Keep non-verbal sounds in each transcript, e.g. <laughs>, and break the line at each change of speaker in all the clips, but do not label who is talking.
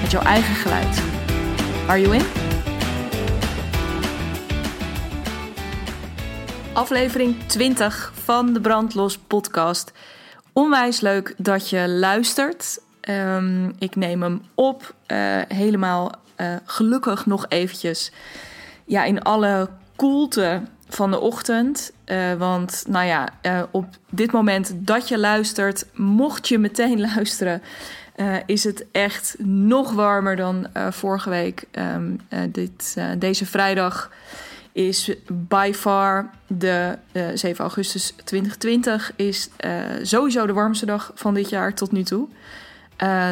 met jouw eigen geluid. Are you in? Aflevering 20 van de Brandlos podcast. Onwijs leuk dat je luistert. Ehm, ik neem hem op, uh, helemaal uh, gelukkig nog eventjes ja, in alle koelte van de ochtend. Uh, want nou ja, op dit moment dat je luistert, mocht je meteen <laughs> luisteren, uh, is het echt nog warmer dan vorige week. Um, dit, deze vrijdag is by far de 7 augustus 2020 is sowieso de warmste dag van dit jaar tot nu toe.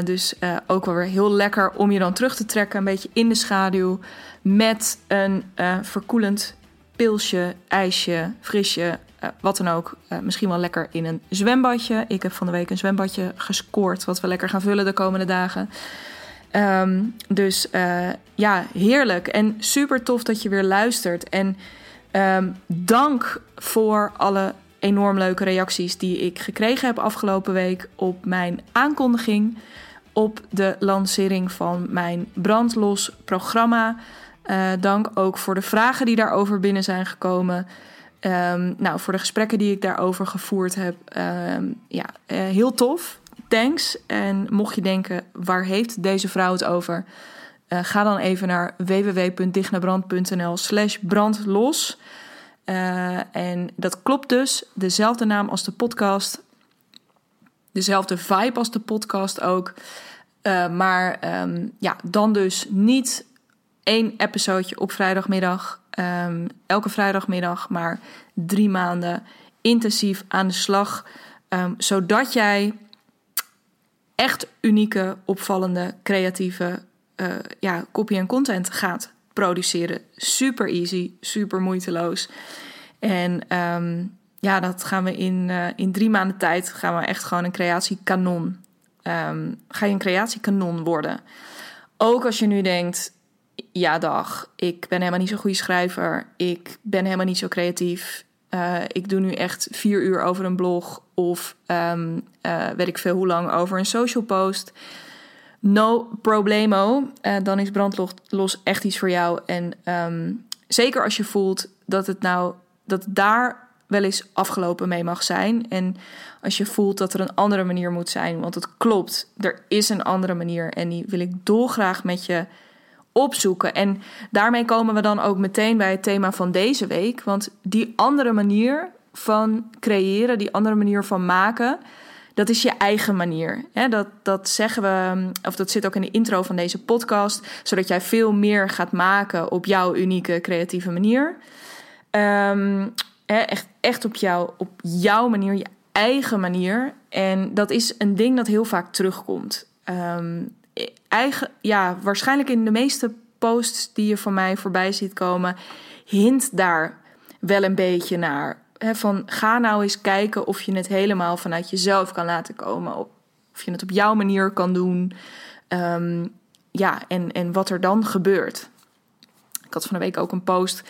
dus ook wel weer heel lekker om je dan terug te trekken, een beetje in de schaduw, met een verkoelend pilsje, ijsje, frisje, uh, wat dan ook. Uh, misschien wel lekker in een zwembadje. Ik heb van de week een zwembadje gescoord, wat we lekker gaan vullen de komende dagen. Um, dus uh, ja, heerlijk en super tof dat je weer luistert. En um, dank voor alle enorm leuke reacties die ik gekregen heb afgelopen week op mijn aankondiging op de lancering van mijn brandlos programma. Dank ook voor de vragen die daarover binnen zijn gekomen. Um, nou, voor de gesprekken die ik daarover gevoerd heb. Um, ja, uh, heel tof. Thanks. En mocht je denken, waar heeft deze vrouw het over? Uh, ga dan even naar www.dichtnabrand.nl slash brandlos. en dat klopt dus. Dezelfde naam als de podcast. Dezelfde vibe als de podcast ook. maar um, ja, dan dus niet één episodeje op vrijdagmiddag. Um, elke vrijdagmiddag, maar drie maanden intensief aan de slag. Um, zodat jij echt unieke, opvallende, creatieve uh, ja, copy en content gaat produceren. Super easy, super moeiteloos. En um, ja, dat gaan we in, uh, in drie maanden tijd gaan we echt gewoon een creatiekanon. ga je een creatiekanon worden. Ook als je nu denkt, ja, dag, ik ben helemaal niet zo'n goede schrijver. Ik ben helemaal niet zo creatief. Uh, ik doe nu echt vier uur over een blog of um, uh, weet ik veel hoe lang over een social post. No problemo. Uh, dan is brandlos echt iets voor jou. En um, zeker als je voelt dat het nou dat daar wel eens afgelopen mee mag zijn. En als je voelt dat er een andere manier moet zijn. Want het klopt, er is een andere manier. En die wil ik dolgraag met je opzoeken. En daarmee komen we dan ook meteen bij het thema van deze week. Want die andere manier van creëren, die andere manier van maken, dat is je eigen manier. Dat, dat zeggen we, of dat zit ook in de intro van deze podcast, zodat jij veel meer gaat maken op jouw unieke creatieve manier. Um, echt, echt op, jou, op jouw manier, je eigen manier. En dat is een ding dat heel vaak terugkomt. Um, eigen, ja, waarschijnlijk in de meeste posts die je van mij voorbij ziet komen, hint daar wel een beetje naar. van ga nou eens kijken of je het helemaal vanuit jezelf kan laten komen. Of je het op jouw manier kan doen. Um, ja, en, en wat er dan gebeurt. Ik had van de week ook een post.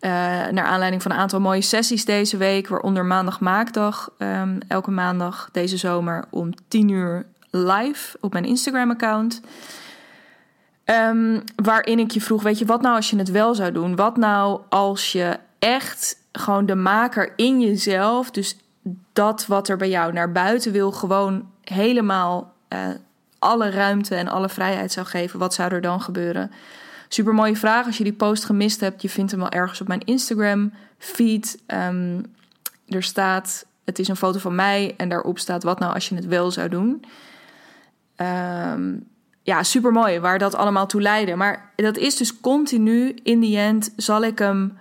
Uh, naar aanleiding van een aantal mooie sessies deze week, waaronder maandag maakdag. Um, elke maandag deze zomer om 10 uur live op mijn Instagram-account. Um, waarin ik je vroeg: Weet je wat nou als je het wel zou doen? Wat nou als je echt gewoon de maker in jezelf, dus dat wat er bij jou naar buiten wil, gewoon helemaal uh, alle ruimte en alle vrijheid zou geven? Wat zou er dan gebeuren? Super mooie vraag. Als je die post gemist hebt, je vindt hem wel ergens op mijn Instagram feed. Um, er staat: Het is een foto van mij en daarop staat: Wat nou als je het wel zou doen? Um, ja, super mooi waar dat allemaal toe leidde. Maar dat is dus continu, in die end zal ik hem,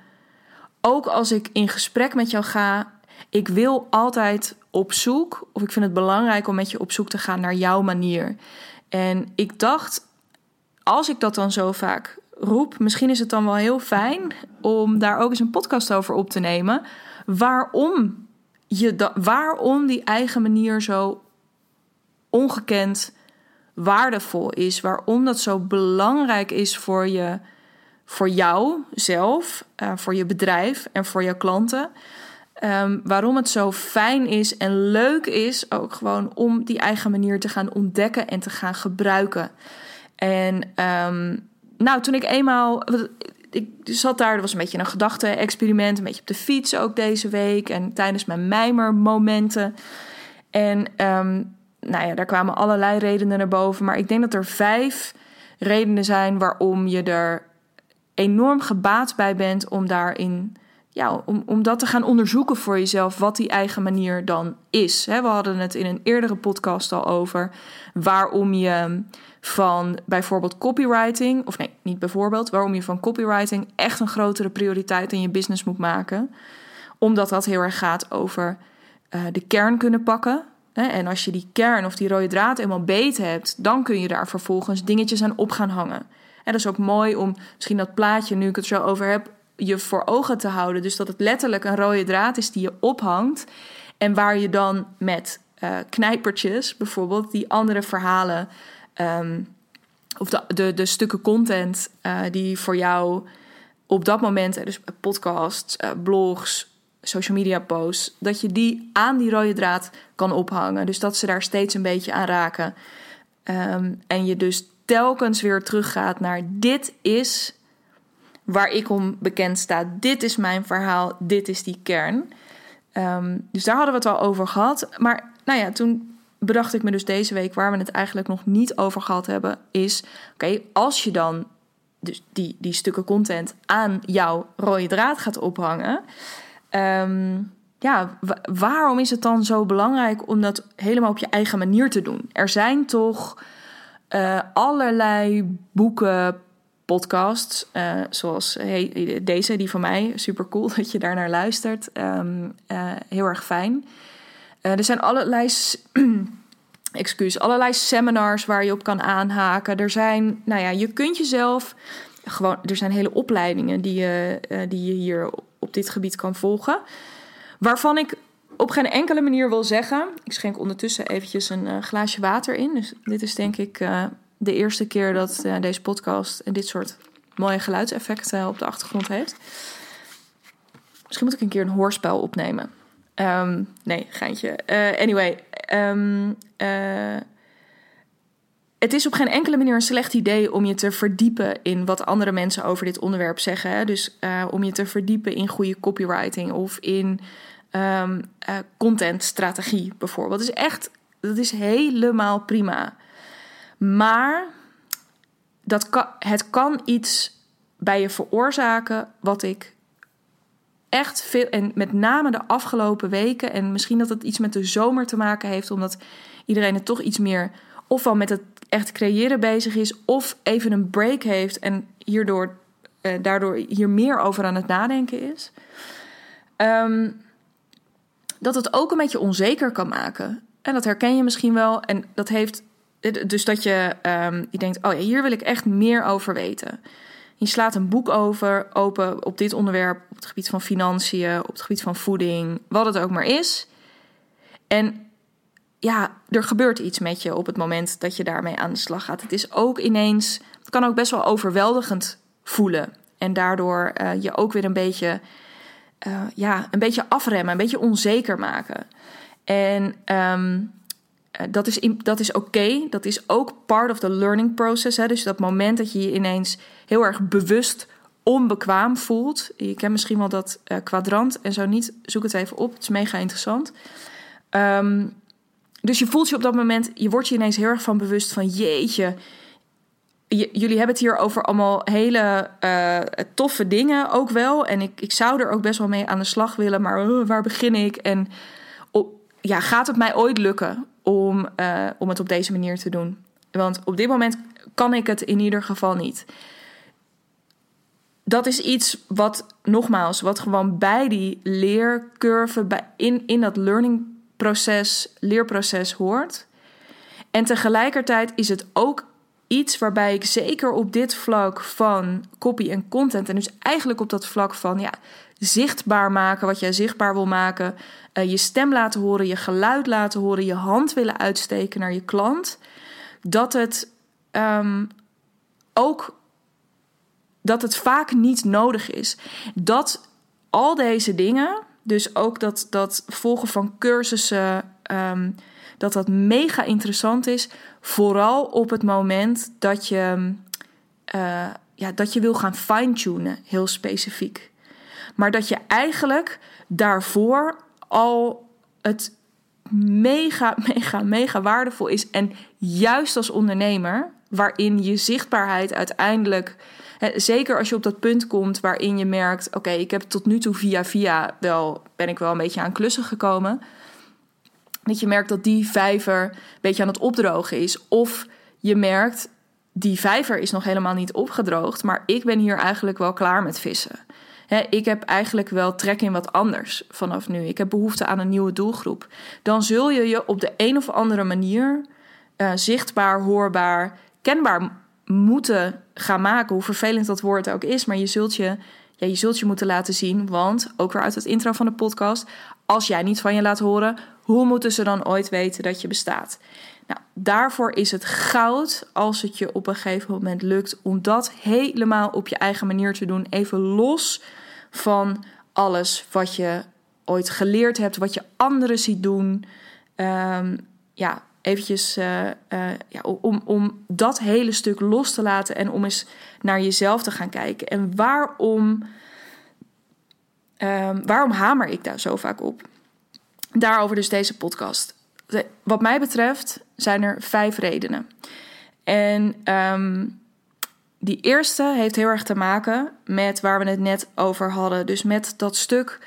ook als ik in gesprek met jou ga, ik wil altijd op zoek, of ik vind het belangrijk om met je op zoek te gaan naar jouw manier. En ik dacht als ik dat dan zo vaak roep, misschien is het dan wel heel fijn om daar ook eens een podcast over op te nemen. Waarom, je waarom die eigen manier zo ongekend waardevol is. Waarom dat zo belangrijk is voor, je, voor jou zelf, uh, voor je bedrijf en voor je klanten. Um, waarom het zo fijn is en leuk is ook gewoon om die eigen manier te gaan ontdekken en te gaan gebruiken. En um, nou, toen ik eenmaal. Ik zat daar, er was een beetje een gedachte-experiment, een beetje op de fiets ook deze week en tijdens mijn mijmermomenten. En um, nou ja, daar kwamen allerlei redenen naar boven. Maar ik denk dat er vijf redenen zijn waarom je er enorm gebaat bij bent om daarin. Ja, om, om dat te gaan onderzoeken voor jezelf, wat die eigen manier dan is. We hadden het in een eerdere podcast al over waarom je van bijvoorbeeld copywriting, of nee, niet bijvoorbeeld, waarom je van copywriting echt een grotere prioriteit in je business moet maken. Omdat dat heel erg gaat over uh, de kern kunnen pakken. En als je die kern of die rode draad eenmaal beet hebt, dan kun je daar vervolgens dingetjes aan op gaan hangen. En dat is ook mooi om misschien dat plaatje, nu ik het zo over heb, je voor ogen te houden. Dus dat het letterlijk een rode draad is die je ophangt. En waar je dan met uh, knijpertjes bijvoorbeeld die andere verhalen um, of de, de, stukken content uh, die voor jou op dat moment, dus podcasts, uh, blogs, social media posts, dat je die aan die rode draad kan ophangen. Dus dat ze daar steeds een beetje aan raken. Um, en je dus telkens weer teruggaat naar dit is waar ik om bekend sta. Dit is mijn verhaal, dit is die kern. Um, dus daar hadden we het al over gehad. Maar nou ja, toen bedacht ik me dus deze week, waar we het eigenlijk nog niet over gehad hebben, is: oké, als je dan dus die, die stukken content aan jouw rode draad gaat ophangen. Um, ja, waarom is het dan zo belangrijk om dat helemaal op je eigen manier te doen? Er zijn toch uh, allerlei boeken, podcasts, uh, zoals deze, die van mij. Super cool <laughs> dat je daar naar luistert. Um, uh, heel erg fijn. Er zijn allerlei, <clears throat> excuus, allerlei seminars waar je op kan aanhaken. Er zijn, nou ja, je kunt jezelf gewoon, er zijn hele opleidingen die je, die je hier op dit gebied kan volgen. Waarvan ik op geen enkele manier wil zeggen. Ik schenk ondertussen eventjes een uh, glaasje water in. Dus dit is denk ik de eerste keer dat deze podcast dit soort mooie geluidseffecten op de achtergrond heeft. Misschien moet ik een keer een hoorspel opnemen. Um, nee, geintje. Anyway, uh, het is op geen enkele manier een slecht idee om je te verdiepen in wat andere mensen over dit onderwerp zeggen. Dus uh, om je te verdiepen in goede copywriting of in um, contentstrategie bijvoorbeeld. Dat is echt, dat is helemaal prima. Maar dat het kan iets bij je veroorzaken wat ik echt veel, en met name de afgelopen weken, en misschien dat het iets met de zomer te maken heeft, omdat iedereen het toch iets meer ofwel met het echt creëren bezig is, of even een break heeft en hierdoor, eh, daardoor hier meer over aan het nadenken is. Um, dat het ook een beetje onzeker kan maken. En dat herken je misschien wel. En dat heeft. Dus dat je, um, je denkt: oh ja, hier wil ik echt meer over weten. Je slaat een boek over, open op dit onderwerp, op het gebied van financiën, op het gebied van voeding, wat het ook maar is. En ja, er gebeurt iets met je op het moment dat je daarmee aan de slag gaat. Het is ook ineens, het kan ook best wel overweldigend voelen. En daardoor uh, je ook weer een beetje, uh, ja, een beetje afremmen, een beetje onzeker maken. En um, eh, dat is, dat is oké. Dat is ook part of the learning process. Hè? Dus dat moment dat je je ineens heel erg bewust onbekwaam voelt. Je kent misschien wel dat kwadrant en zo niet. Zoek het even op. Het is mega interessant. Um, dus je voelt je op dat moment, je wordt je ineens heel erg van bewust van jeetje. jullie hebben het hier over allemaal hele uh, toffe dingen ook wel. En ik, ik zou er ook best wel mee aan de slag willen, maar waar begin ik? En ja, gaat het mij ooit lukken om, uh, om het op deze manier te doen? Want op dit moment kan ik het in ieder geval niet. Dat is iets wat, nogmaals, wat gewoon bij die leercurve, bij, in, in dat learningproces, leerproces hoort. En tegelijkertijd is het ook iets waarbij ik zeker op dit vlak van copy en content, en dus eigenlijk op dat vlak van ja, zichtbaar maken wat jij zichtbaar wil maken, uh, je stem laten horen, je geluid laten horen, je hand willen uitsteken naar je klant, dat het um, ook dat het vaak niet nodig is. Dat al deze dingen, dus ook dat, dat volgen van cursussen, um, dat dat mega interessant is. Vooral op het moment dat je, uh, ja, dat je wil gaan fine-tunen, heel specifiek. Maar dat je eigenlijk daarvoor al het mega, <laughs> mega, mega waardevol is. En juist als ondernemer, waarin je zichtbaarheid uiteindelijk. Zeker als je op dat punt komt waarin je merkt: oké, ik heb tot nu toe via via wel ben ik wel een beetje aan klussen gekomen. Dat je merkt dat die vijver een beetje aan het opdrogen is. Of je merkt, die vijver is nog helemaal niet opgedroogd, maar ik ben hier eigenlijk wel klaar met vissen. ik heb eigenlijk wel trek in wat anders vanaf nu. Ik heb behoefte aan een nieuwe doelgroep. Dan zul je je op de een of andere manier uh, zichtbaar, hoorbaar, kenbaar moeten gaan maken. Hoe vervelend dat woord ook is, maar je zult je, ja, je zult je moeten laten zien. Want, ook weer uit het intro van de podcast, als jij niet van je laat horen, hoe moeten ze dan ooit weten dat je bestaat? Nou, daarvoor is het goud als het je op een gegeven moment lukt om dat helemaal op je eigen manier te doen. Even los van alles wat je ooit geleerd hebt, wat je anderen ziet doen. Um, ja, eventjes uh, uh, ja, om, om dat hele stuk los te laten en om eens naar jezelf te gaan kijken. En waarom, um, waarom hamer ik daar zo vaak op? Daarover dus deze podcast. Wat mij betreft zijn er vijf redenen. En um, die eerste heeft heel erg te maken met waar we het net over hadden. Dus met dat stuk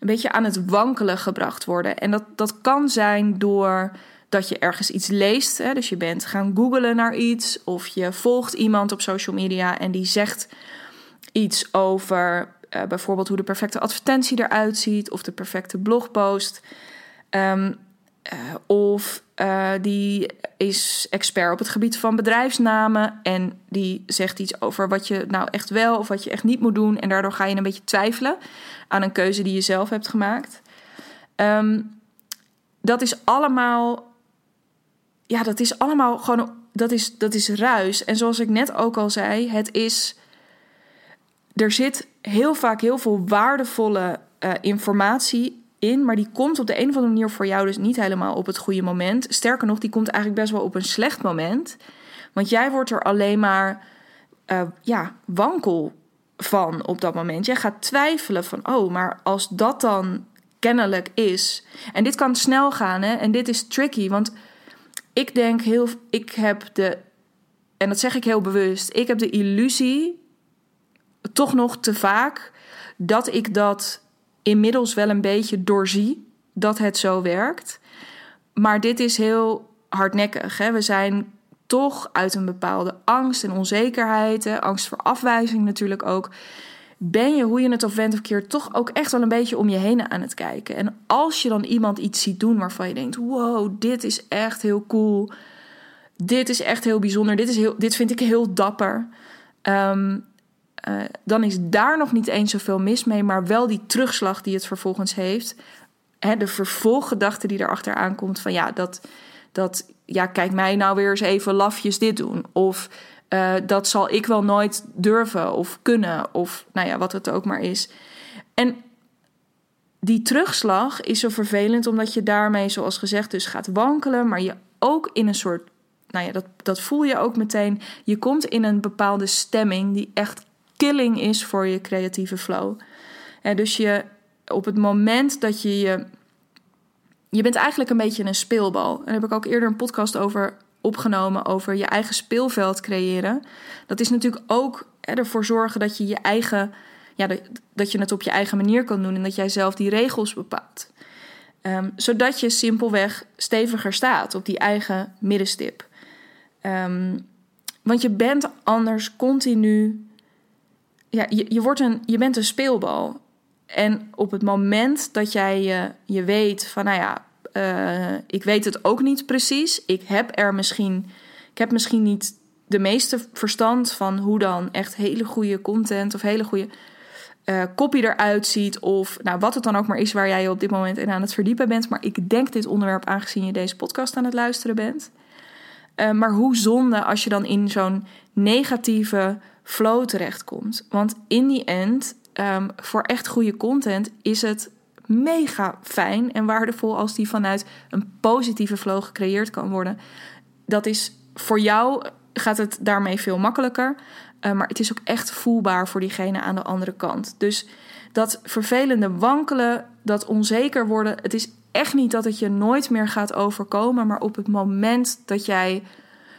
een beetje aan het wankelen gebracht worden. En dat, dat kan zijn door dat je ergens iets leest. Hè? Dus je bent gaan googlen naar iets. Of je volgt iemand op social media en die zegt iets over uh, bijvoorbeeld hoe de perfecte advertentie eruit ziet. Of de perfecte blogpost. Um, uh, of uh, die is expert op het gebied van bedrijfsnamen. En die zegt iets over wat je nou echt wel of wat je echt niet moet doen. En daardoor ga je een beetje twijfelen aan een keuze die je zelf hebt gemaakt. Um, dat is allemaal. Ja, dat is allemaal gewoon. Dat is, dat is ruis. En zoals ik net ook al zei, het is. Er zit heel vaak heel veel waardevolle uh, informatie in, maar die komt op de een of andere manier voor jou dus niet helemaal op het goede moment. Sterker nog, die komt eigenlijk best wel op een slecht moment. Want jij wordt er alleen maar uh, ja, wankel van op dat moment. Jij gaat twijfelen van, oh, maar als dat dan kennelijk is. En dit kan snel gaan, hè? En dit is tricky, want ik denk heel, ik heb de, en dat zeg ik heel bewust, ik heb de illusie, toch nog te vaak, dat ik dat inmiddels wel een beetje doorzie dat het zo werkt. Maar dit is heel hardnekkig. Hè? We zijn toch uit een bepaalde angst en onzekerheid, angst voor afwijzing natuurlijk ook. Ben je, hoe je het of went of keert, toch ook echt wel een beetje om je heen aan het kijken. En als je dan iemand iets ziet doen waarvan je denkt: wow, dit is echt heel cool. Dit is echt heel bijzonder. Dit, is heel, dit vind ik heel dapper. Um, uh, dan is daar nog niet eens zoveel mis mee, maar wel die terugslag die het vervolgens heeft. Hè, de vervolggedachte die erachter aankomt van ja, dat, dat, ja, kijk mij nou weer eens even lafjes dit doen. Of uh, dat zal ik wel nooit durven of kunnen, of nou ja, wat het ook maar is. En die terugslag is zo vervelend omdat je daarmee, zoals gezegd, dus gaat wankelen, maar je ook in een soort nou ja, dat, dat voel je ook meteen. Je komt in een bepaalde stemming die echt killing is voor je creatieve flow. En dus je, op het moment dat je je. Je bent eigenlijk een beetje een speelbal. En daar heb ik ook eerder een podcast over opgenomen. Over je eigen speelveld creëren. Dat is natuurlijk ook ervoor zorgen dat je je eigen. Ja, dat je het op je eigen manier kan doen. En dat jij zelf die regels bepaalt. Um, zodat je simpelweg steviger staat op die eigen middenstip. Um, want je bent anders continu ja, je, je, wordt een, je bent een speelbal. En op het moment dat jij je, je weet van, nou ja, uh, ik weet het ook niet precies. Ik heb er misschien, ik heb misschien niet de meeste verstand van hoe dan echt hele goede content of hele goede uh, copy eruit ziet. Of nou, wat het dan ook maar is waar jij je op dit moment in aan het verdiepen bent. Maar ik denk dit onderwerp aangezien je deze podcast aan het luisteren bent. Uh, maar hoe zonde als je dan in zo'n negatieve flow terechtkomt. Want in die end, um, voor echt goede content is het mega fijn en waardevol als die vanuit een positieve flow gecreëerd kan worden. Dat is voor jou gaat het daarmee veel makkelijker. Uh, maar het is ook echt voelbaar voor diegene aan de andere kant. Dus dat vervelende wankelen, dat onzeker worden, het is echt niet dat het je nooit meer gaat overkomen. Maar op het moment dat jij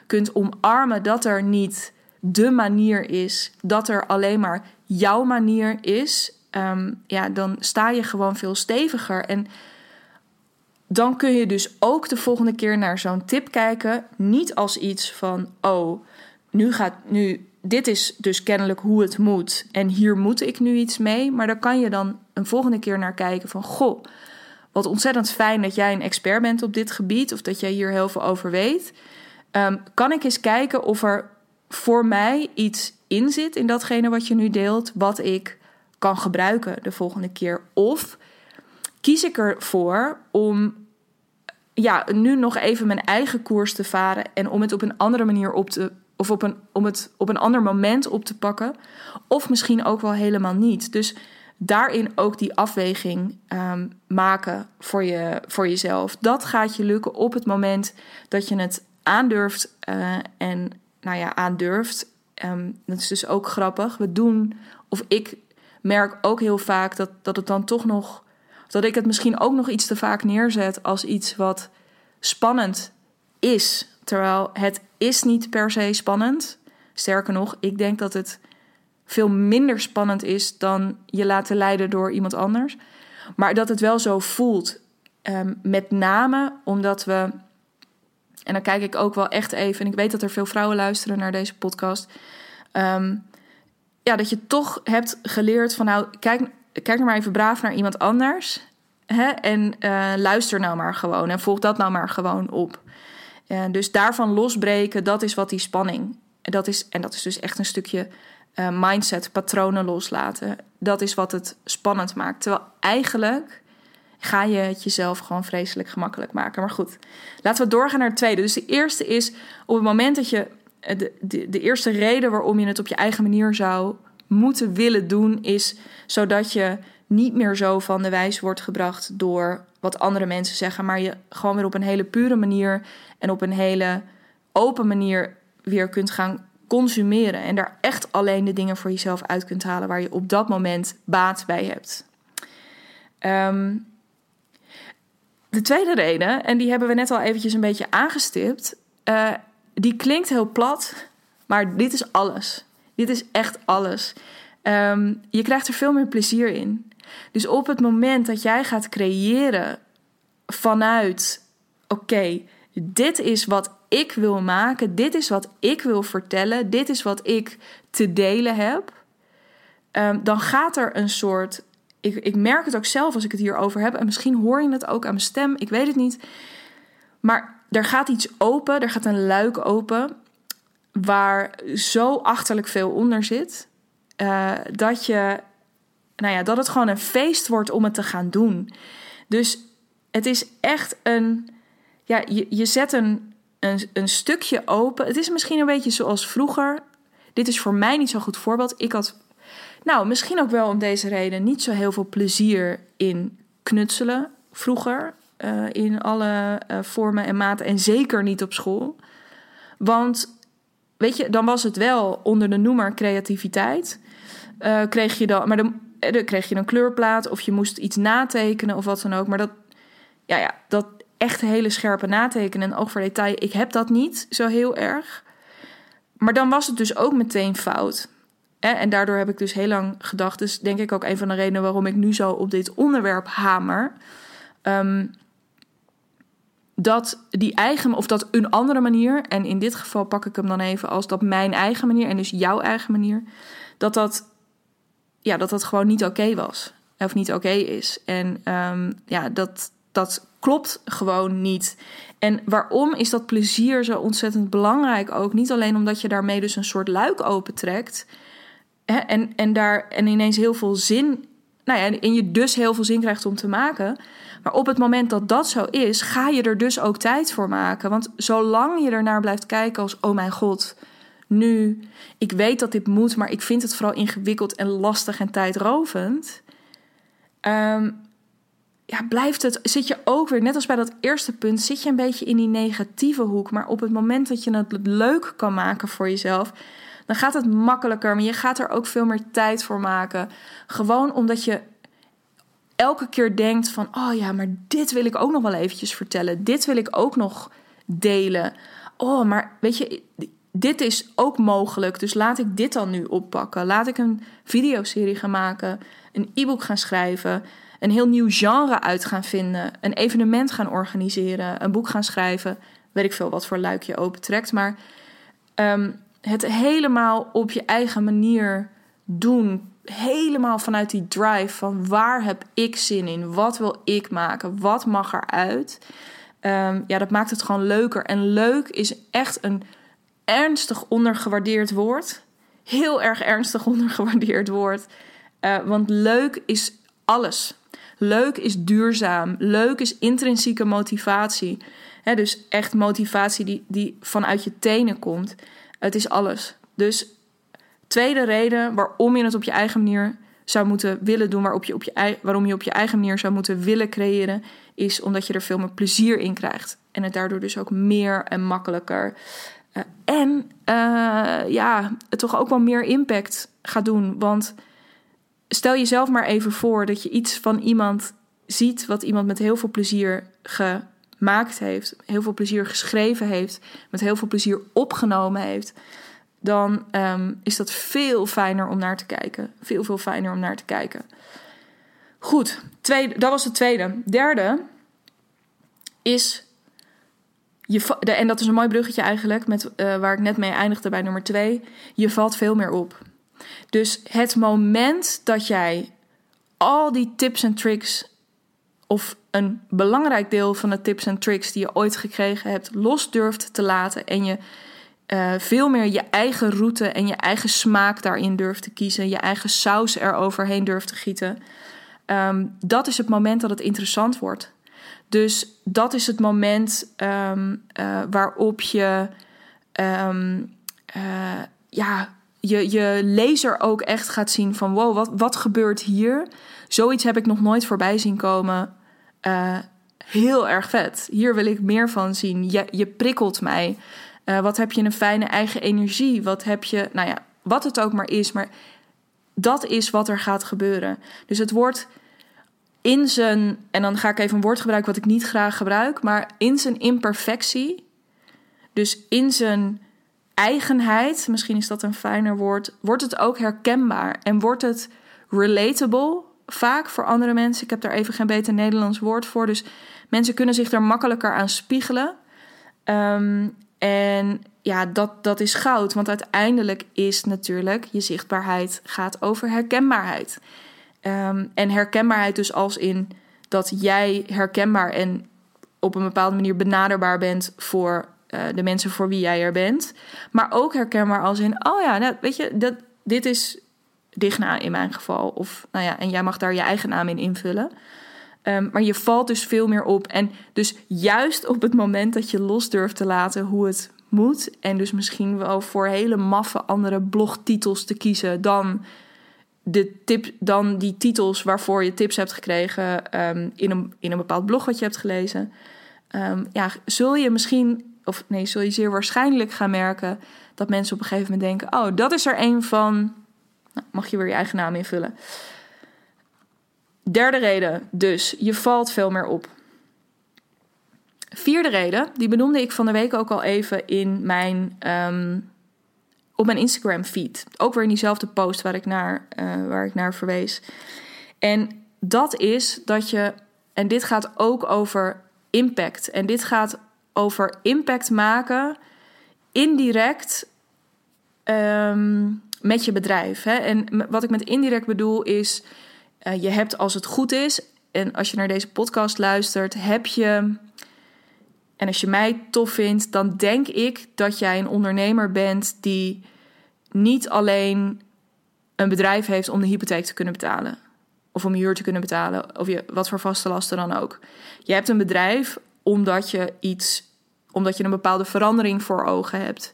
kunt omarmen dat er niet de manier is, dat er alleen maar jouw manier is, um, ja, dan sta je gewoon veel steviger. En dan kun je dus ook de volgende keer naar zo'n tip kijken. Niet als iets van: oh, nu gaat nu. Dit is dus kennelijk hoe het moet. En hier moet ik nu iets mee. Maar daar kan je dan een volgende keer naar kijken van: goh, wat ontzettend fijn dat jij een expert bent op dit gebied. Of dat jij hier heel veel over weet. Um, kan ik eens kijken of er voor mij iets in zit in datgene wat je nu deelt, wat ik kan gebruiken de volgende keer? Of kies ik ervoor om ja, nu nog even mijn eigen koers te varen en om het op een andere manier op te of op een, om het op een ander moment op te pakken, of misschien ook wel helemaal niet. Dus daarin ook die afweging um, maken voor, je, voor jezelf. Dat gaat je lukken op het moment dat je het aandurft uh, en nou ja, aandurft. Um, dat is dus ook grappig. We doen, of ik merk ook heel vaak dat, dat het dan toch nog. dat ik het misschien ook nog iets te vaak neerzet als iets wat spannend is. Terwijl het is niet per se spannend. Sterker nog, ik denk dat het veel minder spannend is dan je laten leiden door iemand anders. Maar dat het wel zo voelt. Um, met name omdat we. En dan kijk ik ook wel echt even. En ik weet dat er veel vrouwen luisteren naar deze podcast. Um, ja, dat je toch hebt geleerd van nou, kijk, kijk nou maar even braaf naar iemand anders. Hè? En uh, luister nou maar gewoon. En volg dat nou maar gewoon op. Uh, dus daarvan losbreken, dat is wat die spanning. Dat is, en dat is dus echt een stukje uh, mindset, patronen loslaten. Dat is wat het spannend maakt. Terwijl eigenlijk ga je het jezelf gewoon vreselijk gemakkelijk maken. Maar goed, laten we doorgaan naar het tweede. Dus de eerste is op het moment dat je eh, de, de, de eerste reden waarom je het op je eigen manier zou moeten willen doen, is zodat je niet meer zo van de wijs wordt gebracht door wat andere mensen zeggen, maar je gewoon weer op een hele pure manier en op een hele open manier weer kunt gaan consumeren en daar echt alleen de dingen voor jezelf uit kunt halen waar je op dat moment baat bij hebt. Um, de tweede reden, en die hebben we net al eventjes een beetje aangestipt, uh, die klinkt heel plat, maar dit is alles. Dit is echt alles. Um, je krijgt er veel meer plezier in. Dus op het moment dat jij gaat creëren vanuit: oké, dit is wat ik wil maken, dit is wat ik wil vertellen, dit is wat ik te delen heb, um, dan gaat er een soort. Ik, ik merk het ook zelf als ik het hierover heb, en misschien hoor je het ook aan mijn stem, ik weet het niet. Maar er gaat iets open, er gaat een luik open, waar zo achterlijk veel onder zit, uh, dat je nou ja, dat het gewoon een feest wordt om het te gaan doen. Dus het is echt een. Ja, je, je zet een, een, een stukje open. Het is misschien een beetje zoals vroeger. Dit is voor mij niet zo'n goed voorbeeld. Ik had, nou, misschien ook wel om deze reden, niet zo heel veel plezier in knutselen vroeger. Uh, in alle uh, vormen en maten. En zeker niet op school. Want, weet je, dan was het wel onder de noemer creativiteit. Uh, kreeg je dan, maar dan eh, kreeg je een kleurplaat of je moest iets natekenen of wat dan ook. Maar dat, ja, ja, dat echt hele scherpe natekenen en oog voor detail, ik heb dat niet zo heel erg. Maar dan was het dus ook meteen fout. En daardoor heb ik dus heel lang gedacht, dus denk ik ook een van de redenen waarom ik nu zo op dit onderwerp hamer. Um, dat die eigen, of dat een andere manier, en in dit geval pak ik hem dan even als dat mijn eigen manier en dus jouw eigen manier, dat dat ja, dat dat gewoon niet oké was. Of niet oké is. En um, ja, dat, dat klopt gewoon niet. En waarom is dat plezier zo ontzettend belangrijk ook? Niet alleen omdat je daarmee dus een soort luik opentrekt hè, en, en daar en ineens heel veel zin, nou ja, en je dus heel veel zin krijgt om te maken. Maar op het moment dat dat zo is, ga je er dus ook tijd voor maken. Want zolang je ernaar blijft kijken als: oh mijn god, nu, ik weet dat dit moet, maar ik vind het vooral ingewikkeld en lastig en tijdrovend. Ehm, ja, blijft het, zit je ook weer, net als bij dat eerste punt, zit je een beetje in die negatieve hoek. Maar op het moment dat je het leuk kan maken voor jezelf, dan gaat het makkelijker. Maar je gaat er ook veel meer tijd voor maken. Gewoon omdat je elke keer denkt van, oh ja, maar dit wil ik ook nog wel eventjes vertellen. Dit wil ik ook nog delen. Oh, maar weet je, dit is ook mogelijk. Dus laat ik dit dan nu oppakken. Laat ik een videoserie gaan maken, een e-book gaan schrijven, een heel nieuw genre uit gaan vinden, een evenement gaan organiseren, een boek gaan schrijven. Weet ik veel wat voor luik je opentrekt. Maar ehm, het helemaal op je eigen manier doen. Helemaal vanuit die drive van waar heb ik zin in? Wat wil ik maken? Wat mag eruit? Um, ja, dat maakt het gewoon leuker. En leuk is echt een ernstig ondergewaardeerd woord. Heel erg ernstig <laughs> ondergewaardeerd woord. Uh, want leuk is alles. Leuk is duurzaam. Leuk is intrinsieke motivatie. dus echt motivatie die, die vanuit je tenen komt. Het is alles. Dus tweede reden waarom je het op je eigen manier zou moeten willen doen, waarop je op je, waarom je op je eigen manier zou moeten willen creëren, is omdat je er veel meer plezier in krijgt. En het daardoor dus ook meer en makkelijker uh, en uh, ja, het toch ook wel meer impact gaat doen. Want stel jezelf maar even voor dat je iets van iemand ziet wat iemand met heel veel plezier gemaakt heeft, heel veel plezier geschreven heeft, met heel veel plezier opgenomen heeft. Dan um, is dat veel fijner om naar te kijken. Veel, veel fijner om naar te kijken. Goed, tweede, dat was de tweede. Derde is je, en dat is een mooi bruggetje eigenlijk, met, uh, waar ik net mee eindigde bij nummer twee. Je valt veel meer op. Dus het moment dat jij al die tips en tricks, of een belangrijk deel van de tips en tricks die je ooit gekregen hebt, los durft te laten en je uh, veel meer je eigen route en je eigen smaak daarin durft te kiezen, je eigen saus eroverheen durft te gieten, um, dat is het moment dat het interessant wordt. Dus dat is het moment um, uh, waarop je um, uh, ja, je, je lezer ook echt gaat zien van wow, wat, wat gebeurt hier? Zoiets heb ik nog nooit voorbij zien komen. Heel erg vet. Hier wil ik meer van zien. Je, je prikkelt mij. Wat heb je een fijne eigen energie? Wat heb je, nou ja, wat het ook maar is. Maar dat is wat er gaat gebeuren. Dus het wordt in zijn, en dan ga ik even een woord gebruiken wat ik niet graag gebruik, maar in zijn imperfectie, dus in zijn eigenheid, misschien is dat een fijner woord, wordt het ook herkenbaar en wordt het relatable vaak voor andere mensen. Ik heb daar even geen beter Nederlands woord voor, dus mensen kunnen zich daar makkelijker aan spiegelen. Um, en ja, dat, dat is goud, want uiteindelijk is natuurlijk je zichtbaarheid gaat over herkenbaarheid. Um, en herkenbaarheid dus als in dat jij herkenbaar en op een bepaalde manier benaderbaar bent voor uh, de mensen voor wie jij er bent. Maar ook herkenbaar als in, oh ja, nou, weet je, dat, dit is Digna in mijn geval. Of nou ja, en jij mag daar je eigen naam in invullen. Um, maar je valt dus veel meer op. En dus juist op het moment dat je los durft te laten hoe het moet. En dus misschien wel voor hele maffe andere blogtitels te kiezen dan de tip, dan die titels waarvoor je tips hebt gekregen um, in, een, in een bepaald blog wat je hebt gelezen. Um, ja, zul je misschien, of nee, zul je zeer waarschijnlijk gaan merken dat mensen op een gegeven moment denken: Oh, dat is er een van. Nou, mag je weer je eigen naam invullen. Derde reden, dus je valt veel meer op. Vierde reden, die benoemde ik van de week ook al even in mijn um, op mijn Instagram feed. Ook weer in diezelfde post waar ik naar, uh, waar ik naar verwees. En dat is dat je, en dit gaat ook over impact. En dit gaat over impact maken indirect um, met je bedrijf. Hè? En wat ik met indirect bedoel is, uh, je hebt als het goed is, en als je naar deze podcast luistert, heb je. En als je mij tof vindt, dan denk ik dat jij een ondernemer bent die niet alleen een bedrijf heeft om de hypotheek te kunnen betalen. Of om je huur te kunnen betalen. Of je, wat voor vaste lasten dan ook. Je hebt een bedrijf omdat je iets. Omdat je een bepaalde verandering voor ogen hebt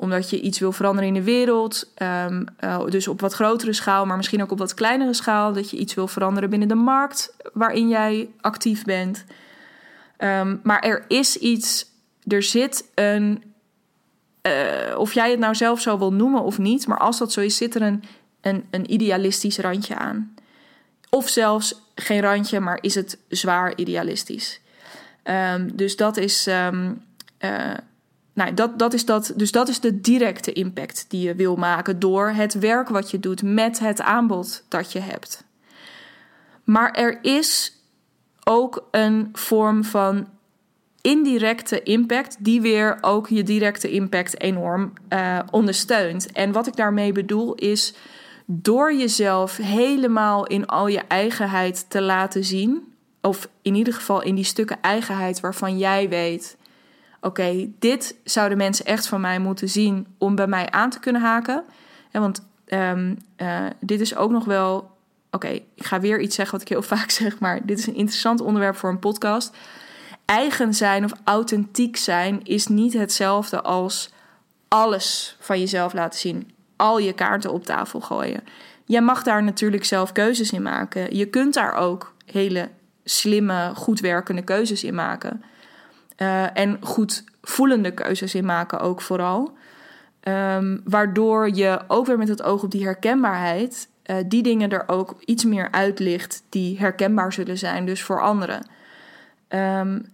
omdat je iets wil veranderen in de wereld. Ehm, eh, dus op wat grotere schaal, maar misschien ook op wat kleinere schaal. Dat je iets wil veranderen binnen de markt waarin jij actief bent. Ehm, maar er is iets, er zit een. Uh, of jij het nou zelf zo wil noemen of niet, maar als dat zo is, zit er een, een, een idealistisch randje aan. Of zelfs geen randje, maar is het zwaar idealistisch. Um, dus dat is. Uh, nou, dat, dat is dat, dus dat is de directe impact die je wil maken door het werk wat je doet met het aanbod dat je hebt. Maar er is ook een vorm van indirecte impact, die weer ook je directe impact enorm uh, ondersteunt. En wat ik daarmee bedoel is door jezelf helemaal in al je eigenheid te laten zien, of in ieder geval in die stukken eigenheid waarvan jij weet oké, dit zouden mensen echt van mij moeten zien om bij mij aan te kunnen haken. En want um, uh, dit is ook nog wel. Oké, ik ga weer iets zeggen wat ik heel <laughs> vaak zeg, maar dit is een interessant onderwerp voor een podcast. Eigen zijn of authentiek zijn is niet hetzelfde als alles van jezelf laten zien. Al je kaarten op tafel gooien. Jij mag daar natuurlijk zelf keuzes in maken. Je kunt daar ook hele slimme, goed werkende keuzes in maken. Uh, en goed voelende keuzes in maken ook vooral. Um, waardoor je ook weer met het oog op die herkenbaarheid... Uh, die dingen er ook iets meer uitlicht die herkenbaar zullen zijn, dus voor anderen. Um,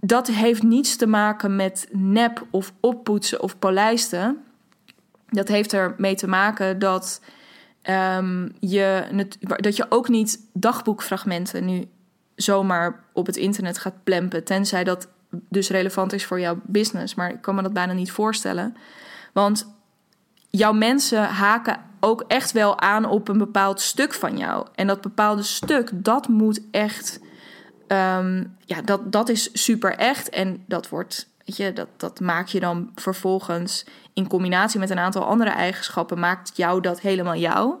dat heeft niets te maken met nep of oppoetsen of polijsten. Dat heeft ermee te maken dat, um, je, dat je ook niet dagboekfragmenten nu zomaar op het internet gaat plempen. Tenzij dat dus relevant is voor jouw business. Maar ik kan me dat bijna niet voorstellen. Want jouw mensen haken ook echt wel aan op een bepaald stuk van jou. En dat bepaalde stuk, dat moet echt. Um, ja, dat, dat is super echt. En dat wordt. Je, dat, dat maak je dan vervolgens in combinatie met een aantal andere eigenschappen, maakt jou dat helemaal jou.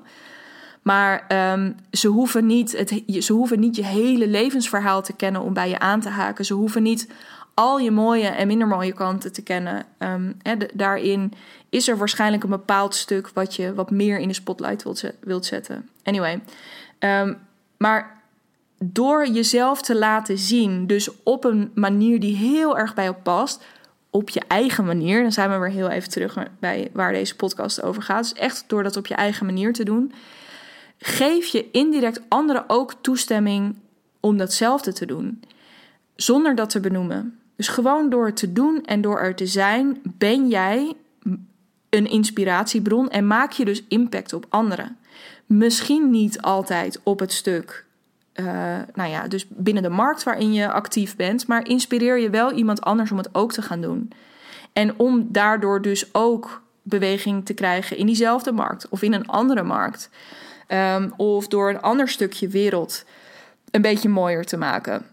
Maar um, ze, hoeven niet het, ze hoeven niet je hele levensverhaal te kennen om bij je aan te haken. Ze hoeven niet al je mooie en minder mooie kanten te kennen. Um, daarin is er waarschijnlijk een bepaald stuk wat je wat meer in de spotlight wilt, wilt zetten. Anyway, um, maar door jezelf te laten zien, dus op een manier die heel erg bij jou past, op je eigen manier, dan zijn we weer heel even terug bij waar deze podcast over gaat. Dus echt door dat op je eigen manier te doen geef je indirect anderen ook toestemming om datzelfde te doen, zonder dat te benoemen. Dus gewoon door het te doen en door er te zijn, ben jij een inspiratiebron en maak je dus impact op anderen. Misschien niet altijd op het stuk, uh, nou ja, dus binnen de markt waarin je actief bent, maar inspireer je wel iemand anders om het ook te gaan doen. En om daardoor dus ook beweging te krijgen in diezelfde markt of in een andere markt. Um, of door een ander stukje wereld een beetje mooier te maken.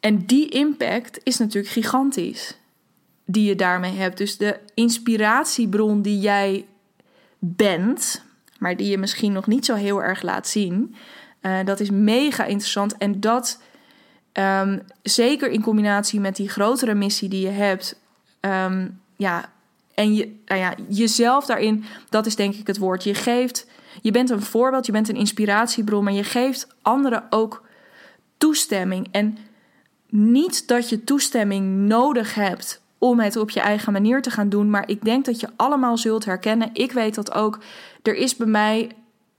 En die impact is natuurlijk gigantisch, die je daarmee hebt. Dus de inspiratiebron die jij bent, maar die je misschien nog niet zo heel erg laat zien, uh, dat is mega interessant. En dat um, zeker in combinatie met die grotere missie die je hebt, um, ja, en je, nou ja, jezelf daarin, dat is denk ik het woord. Je geeft je bent een voorbeeld, je bent een inspiratiebron, maar je geeft anderen ook toestemming. En niet dat je toestemming nodig hebt om het op je eigen manier te gaan doen, maar ik denk dat je allemaal zult herkennen. Ik weet dat ook. Er is bij mij,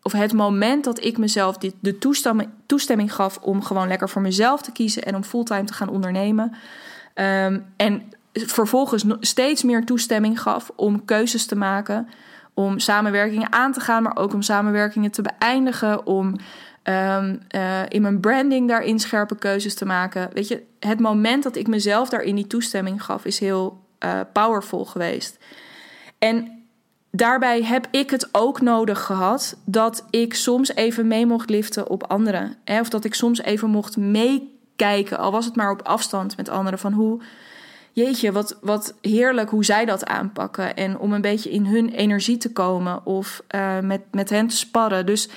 of het moment dat ik mezelf dit, de toestemming, toestemming gaf om gewoon lekker voor mezelf te kiezen en om fulltime te gaan ondernemen. Um, en vervolgens steeds meer toestemming gaf om keuzes te maken om samenwerkingen aan te gaan, maar ook om samenwerkingen te beëindigen, om um, uh, in mijn branding daarin scherpe keuzes te maken. Weet je, het moment dat ik mezelf daarin die toestemming gaf, is heel uh, powerful geweest. En daarbij heb ik het ook nodig gehad dat ik soms even mee mocht liften op anderen. Hè? Of dat ik soms even mocht meekijken, al was het maar op afstand met anderen, van hoe, jeetje, wat, wat heerlijk hoe zij dat aanpakken. En om een beetje in hun energie te komen of uh, met, met hen te sparren. Dus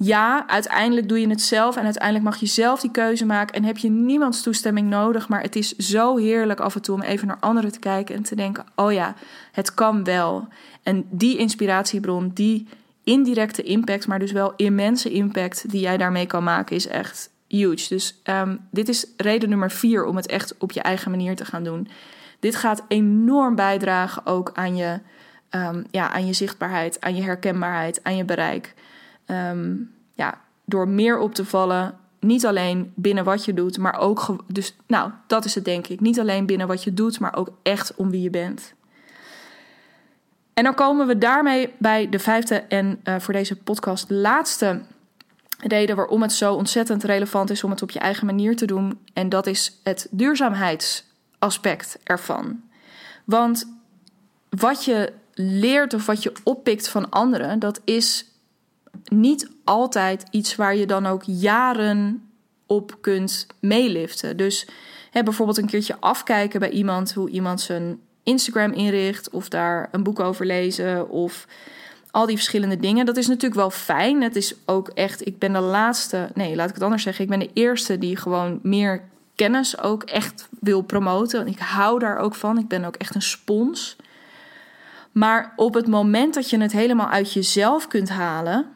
ja, uiteindelijk doe je het zelf en uiteindelijk mag je zelf die keuze maken en heb je niemands toestemming nodig. Maar het is zo heerlijk af en toe om even naar anderen te kijken en te denken: oh ja, het kan wel. En die inspiratiebron, die indirecte impact, maar dus wel immense impact die jij daarmee kan maken, is echt huge. Dus um, dit is reden nummer vier om het echt op je eigen manier te gaan doen. Dit gaat enorm bijdragen ook aan je, um, ja, aan je zichtbaarheid, aan je herkenbaarheid, aan je bereik. Um, ja, door meer op te vallen, niet alleen binnen wat je doet, maar ook, dus nou, dat is het denk ik. Niet alleen binnen wat je doet, maar ook echt om wie je bent. En dan komen we daarmee bij de vijfde en uh, voor deze podcast laatste reden waarom het zo ontzettend relevant is om het op je eigen manier te doen. En dat is het duurzaamheidsaspect ervan. Want wat je leert of wat je oppikt van anderen, dat is niet altijd iets waar je dan ook jaren op kunt meeliften. Dus hè, bijvoorbeeld een keertje afkijken bij iemand hoe iemand zijn Instagram inricht, of daar een boek over lezen, of al die verschillende dingen. Dat is natuurlijk wel fijn. Het is ook echt, ik ben de laatste, nee, laat ik het anders zeggen. Ik ben de eerste die gewoon meer kennis ook echt wil promoten. Ik hou daar ook van. Ik ben ook echt een spons. Maar op het moment dat je het helemaal uit jezelf kunt halen,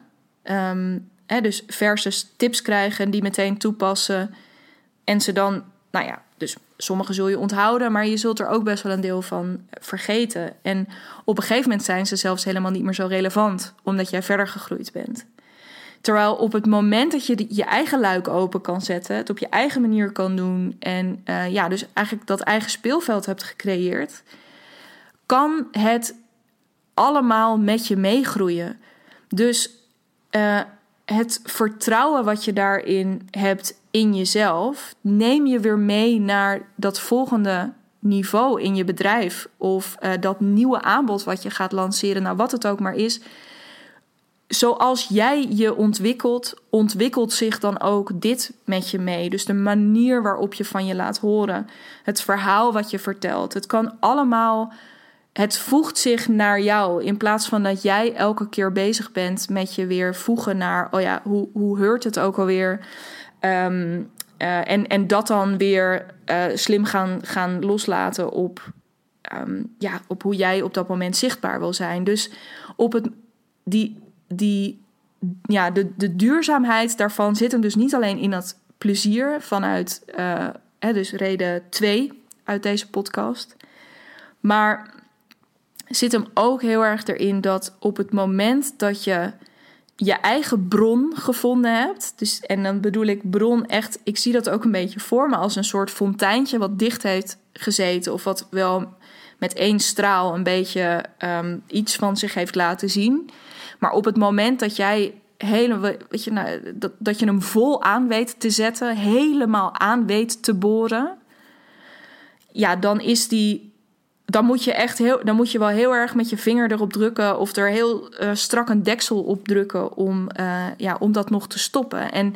um, hè, dus versus tips krijgen die meteen toepassen en ze dan, nou ja, dus sommige zul je onthouden, maar je zult er ook best wel een deel van vergeten. En op een gegeven moment zijn ze zelfs helemaal niet meer zo relevant, omdat jij verder gegroeid bent. Terwijl op het moment dat je je eigen luik open kan zetten, het op je eigen manier kan doen en uh, ja, dus eigenlijk dat eigen speelveld hebt gecreëerd, kan het allemaal met je meegroeien. Dus uh, het vertrouwen wat je daarin hebt in jezelf, neem je weer mee naar dat volgende niveau in je bedrijf. Of uh, dat nieuwe aanbod wat je gaat lanceren, nou wat het ook maar is. Zoals jij je ontwikkelt, ontwikkelt zich dan ook dit met je mee. Dus de manier waarop je van je laat horen, het verhaal wat je vertelt. Het kan allemaal het voegt zich naar jou. In plaats van dat jij elke keer bezig bent met je weer voegen naar, oh ja, hoe, hoe heurt het ook alweer? Um, uh, en, en dat dan weer uh, slim gaan, gaan loslaten op, um, ja, op hoe jij op dat moment zichtbaar wil zijn. Dus op het, die, die, ja, de, de duurzaamheid daarvan zit hem dus niet alleen in dat plezier vanuit, uh, hè, dus reden 2 uit deze podcast. Maar zit hem ook heel erg erin dat op het moment dat je je eigen bron gevonden hebt. Dus, en dan bedoel ik bron echt, ik zie dat ook een beetje voor me als een soort fonteintje wat dicht heeft gezeten. Of wat wel met één straal een beetje um, iets van zich heeft laten zien. Maar op het moment dat jij hele, weet je, nou, dat, dat je hem vol aan weet te zetten, helemaal aan weet te boren. Ja, dan is die dan moet je echt heel, dan moet je wel heel erg met je vinger erop drukken of er heel uh, strak een deksel op drukken om, uh, ja, om dat nog te stoppen. En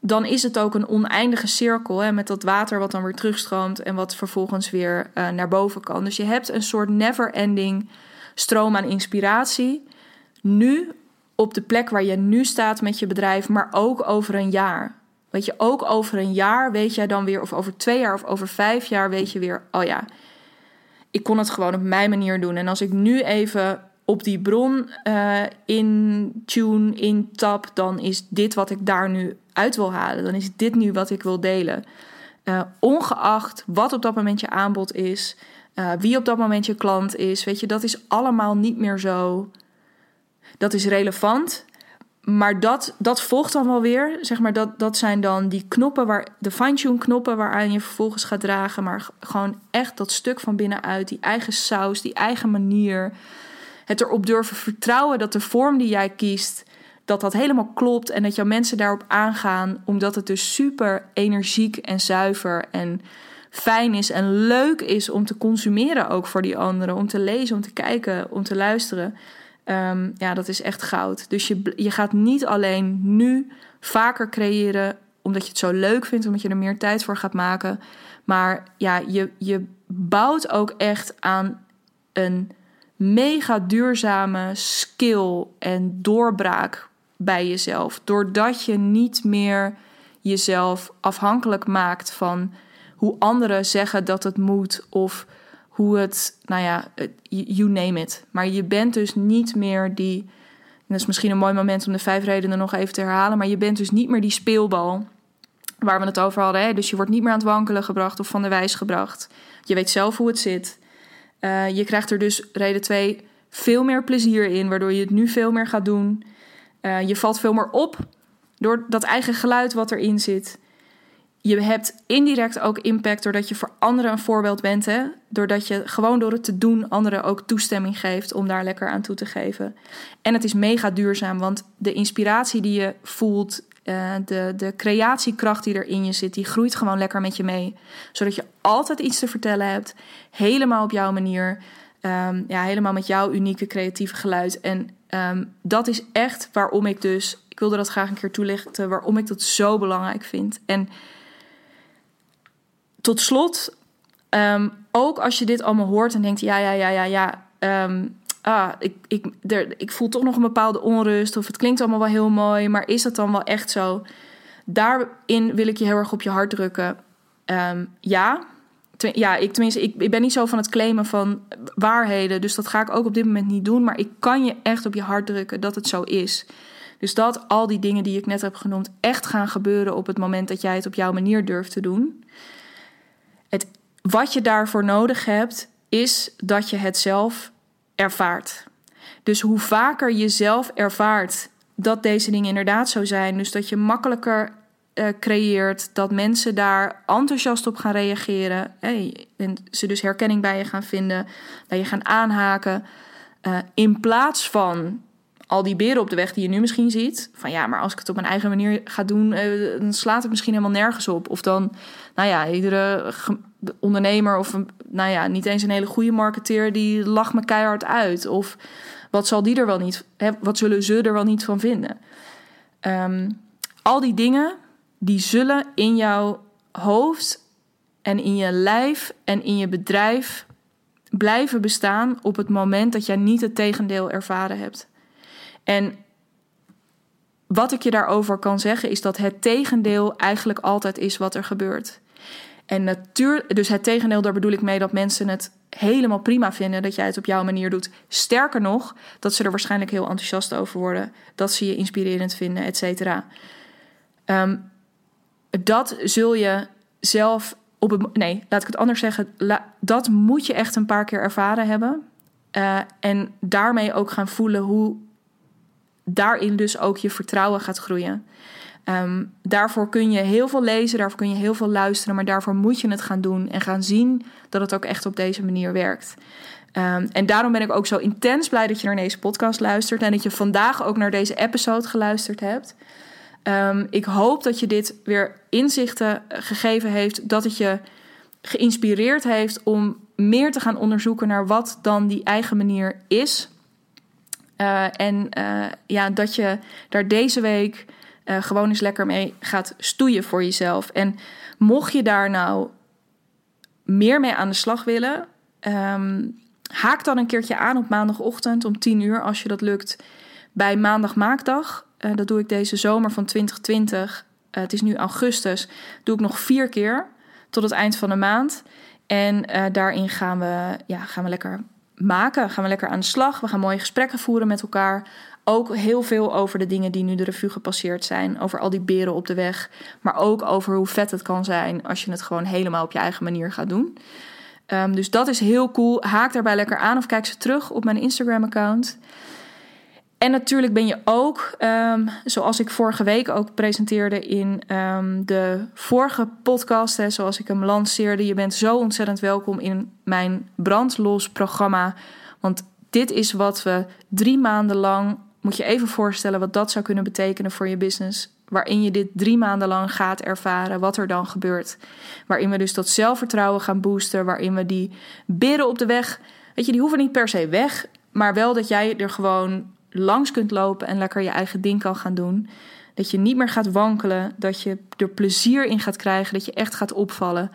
dan is het ook een oneindige cirkel hè, met dat water wat dan weer terugstroomt en wat vervolgens weer uh, naar boven kan. Dus je hebt een soort never-ending stroom aan inspiratie. Nu op de plek waar je nu staat met je bedrijf, maar ook over een jaar. Weet je, ook over een jaar weet jij dan weer, of over twee jaar of over vijf jaar weet je weer, oh ja ik kon het gewoon op mijn manier doen. En als ik nu even op die bron uh, in tune, in tap, dan is dit wat ik daar nu uit wil halen. Dan is dit nu wat ik wil delen. Uh, ongeacht wat op dat moment je aanbod is, uh, wie op dat moment je klant is, weet je, dat is allemaal niet meer zo. Dat is relevant. Maar dat, dat volgt dan wel weer. Zeg maar, dat, dat zijn dan die knoppen, waar, de fine-tune knoppen waaraan je vervolgens gaat dragen. Maar gewoon echt dat stuk van binnenuit, die eigen saus, die eigen manier. Het erop durven vertrouwen dat de vorm die jij kiest, dat dat helemaal klopt. En dat jouw mensen daarop aangaan, omdat het dus super energiek en zuiver en fijn is en leuk is om te consumeren ook voor die anderen. Om te lezen, om te kijken, om te luisteren. Ehm, ja, dat is echt goud. Dus je, je gaat niet alleen nu vaker creëren omdat je het zo leuk vindt, omdat je er meer tijd voor gaat maken. Maar ja, je, je bouwt ook echt aan een mega duurzame skill en doorbraak bij jezelf. Doordat je niet meer jezelf afhankelijk maakt van hoe anderen zeggen dat het moet of hoe het, nou ja, you name it. Maar je bent dus niet meer die. dat is misschien een mooi moment om de vijf redenen nog even te herhalen. Maar je bent dus niet meer die speelbal waar we het over hadden. Hè? Dus je wordt niet meer aan het wankelen gebracht of van de wijs gebracht. Je weet zelf hoe het zit. Uh, je krijgt er dus reden twee veel meer plezier in, waardoor je het nu veel meer gaat doen. Uh, je valt veel meer op door dat eigen geluid wat erin zit. Je hebt indirect ook impact doordat je voor anderen een voorbeeld bent. Hè? Doordat je gewoon door het te doen anderen ook toestemming geeft om daar lekker aan toe te geven. En het is mega duurzaam, want de inspiratie die je voelt, uh, de, de creatiekracht die er in je zit, die groeit gewoon lekker met je mee. Zodat je altijd iets te vertellen hebt, helemaal op jouw manier. Um, ja, helemaal met jouw unieke creatieve geluid. En um, dat is echt waarom ik dus, ik wilde dat graag een keer toelichten, waarom ik dat zo belangrijk vind. En tot slot, um, ook als je dit allemaal hoort en denkt, ja, ja, ja, ja, ja. ah, ik, ik, ik voel toch nog een bepaalde onrust. Of het klinkt allemaal wel heel mooi, maar is dat dan wel echt zo? Daarin wil ik je heel erg op je hart drukken. Um, ja, ja, ik, tenminste, ik, ik ben niet zo van het claimen van waarheden. Dus dat ga ik ook op dit moment niet doen. Maar ik kan je echt op je hart drukken dat het zo is. Dus dat al die dingen die ik net heb genoemd echt gaan gebeuren op het moment dat jij het op jouw manier durft te doen. Het, wat je daarvoor nodig hebt, is dat je het zelf ervaart. Dus hoe vaker je zelf ervaart dat deze dingen inderdaad zo zijn, dus dat je makkelijker uh, creëert, dat mensen daar enthousiast op gaan reageren, hey, en ze dus herkenning bij je gaan vinden, bij je gaan aanhaken, uh, in plaats van al die beren op de weg die je nu misschien ziet, van ja, maar als ik het op mijn eigen manier ga doen, uh, dan slaat het misschien helemaal nergens op. Of dan, nou ja, iedere ondernemer of een, nou ja, niet eens een hele goede marketeer, die lacht me keihard uit. Of wat zal die er wel niet, hè, wat zullen ze er wel niet van vinden? Um, al die dingen die zullen in jouw hoofd en in je lijf en in je bedrijf blijven bestaan op het moment dat jij niet het tegendeel ervaren hebt. En wat ik je daarover kan zeggen is dat het tegendeel eigenlijk altijd is wat er gebeurt. En natuurlijk, dus het tegendeel, daar bedoel ik mee dat mensen het helemaal prima vinden dat jij het op jouw manier doet. Sterker nog, dat ze er waarschijnlijk heel enthousiast over worden, dat ze je inspirerend vinden, et cetera. Um, dat zul je zelf op het. Nee, laat ik het anders zeggen. dat moet je echt een paar keer ervaren hebben. Uh, en daarmee ook gaan voelen hoe daarin dus ook je vertrouwen gaat groeien. Um, daarvoor kun je heel veel lezen, daarvoor kun je heel veel luisteren, maar daarvoor moet je het gaan doen en gaan zien dat het ook echt op deze manier werkt. Um, en daarom ben ik ook zo intens blij dat je naar deze podcast luistert en dat je vandaag ook naar deze episode geluisterd hebt. Um, ik hoop dat je dit weer inzichten gegeven heeft, dat het je geïnspireerd heeft om meer te gaan onderzoeken naar wat dan die eigen manier is. Uh, en uh, ja, dat je daar deze week uh, gewoon eens lekker mee gaat stoeien voor jezelf. En mocht je daar nou meer mee aan de slag willen, um, haak dan een keertje aan op maandagochtend om 10 uur als je dat lukt bij maandag maakdag. Uh, dat doe ik deze zomer van 2020. Uh, het is nu augustus. Doe ik nog vier keer tot het eind van de maand. En daarin gaan we, ja, gaan we lekker maken. Gaan we lekker aan de slag. We gaan mooie gesprekken voeren met elkaar. Ook heel veel over de dingen die nu de revue gepasseerd zijn. Over al die beren op de weg. Maar ook over hoe vet het kan zijn als je het gewoon helemaal op je eigen manier gaat doen. Um, dus dat is heel cool. Haak daarbij lekker aan of kijk ze terug op mijn Instagram-account. En natuurlijk ben je ook, um, zoals ik vorige week ook presenteerde in um, de vorige podcast, hè, zoals ik hem lanceerde. Je bent zo ontzettend welkom in mijn brandlos programma. Want dit is wat we drie maanden lang Moet je even voorstellen wat dat zou kunnen betekenen voor je business. Waarin je dit drie maanden lang gaat ervaren, wat er dan gebeurt. Waarin we dus dat zelfvertrouwen gaan boosten. Waarin we die beren op de weg. Weet je, die hoeven niet per se weg. Maar wel dat jij er gewoon langs kunt lopen en lekker je eigen ding kan gaan doen. Dat je niet meer gaat wankelen. Dat je er plezier in gaat krijgen. Dat je echt gaat opvallen.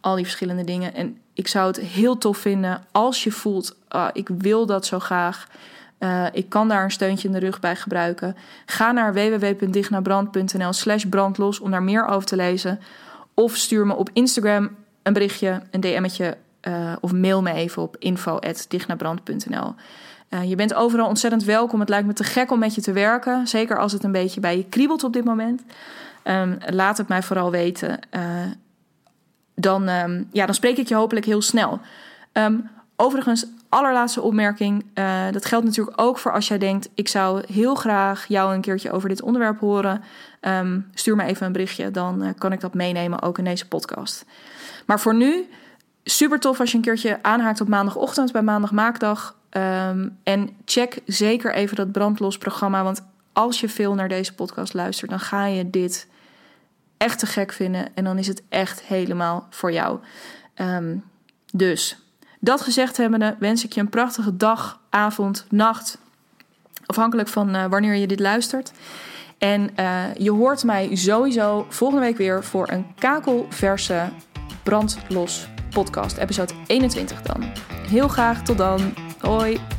Al die verschillende dingen. En ik zou het heel tof vinden als je voelt: ah, ik wil dat zo graag. Uh, ik kan daar een steuntje in de rug bij gebruiken. Ga naar www.dignabrand.nl slash brandlos om daar meer over te lezen. Of stuur me op Instagram een berichtje, een DM'tje uh, of mail me even op info.dignabrand.nl. Uh, je bent overal ontzettend welkom. Het lijkt me te gek om met je te werken. Zeker als het een beetje bij je kriebelt op dit moment. Um, laat het mij vooral weten. Uh, dan, um, ja, dan spreek ik je hopelijk heel snel. Um, overigens, allerlaatste opmerking. Dat geldt natuurlijk ook voor als jij denkt: ik zou heel graag jou een keertje over dit onderwerp horen. stuur me even een berichtje, dan kan ik dat meenemen ook in deze podcast. Maar voor nu, super tof als je een keertje aanhaakt op maandagochtend bij Maandag Maakdag. Um, en check zeker even dat brandlos programma. Want als je veel naar deze podcast luistert, dan ga je dit echt te gek vinden. En dan is het echt helemaal voor jou. Um, dus dat gezegd hebbende, wens ik je een prachtige dag, avond, nacht. Afhankelijk van uh, wanneer je dit luistert. En uh, je hoort mij sowieso volgende week weer voor een kakelverse brandlos podcast. Episode 21 dan. Heel graag tot dan. Hoi!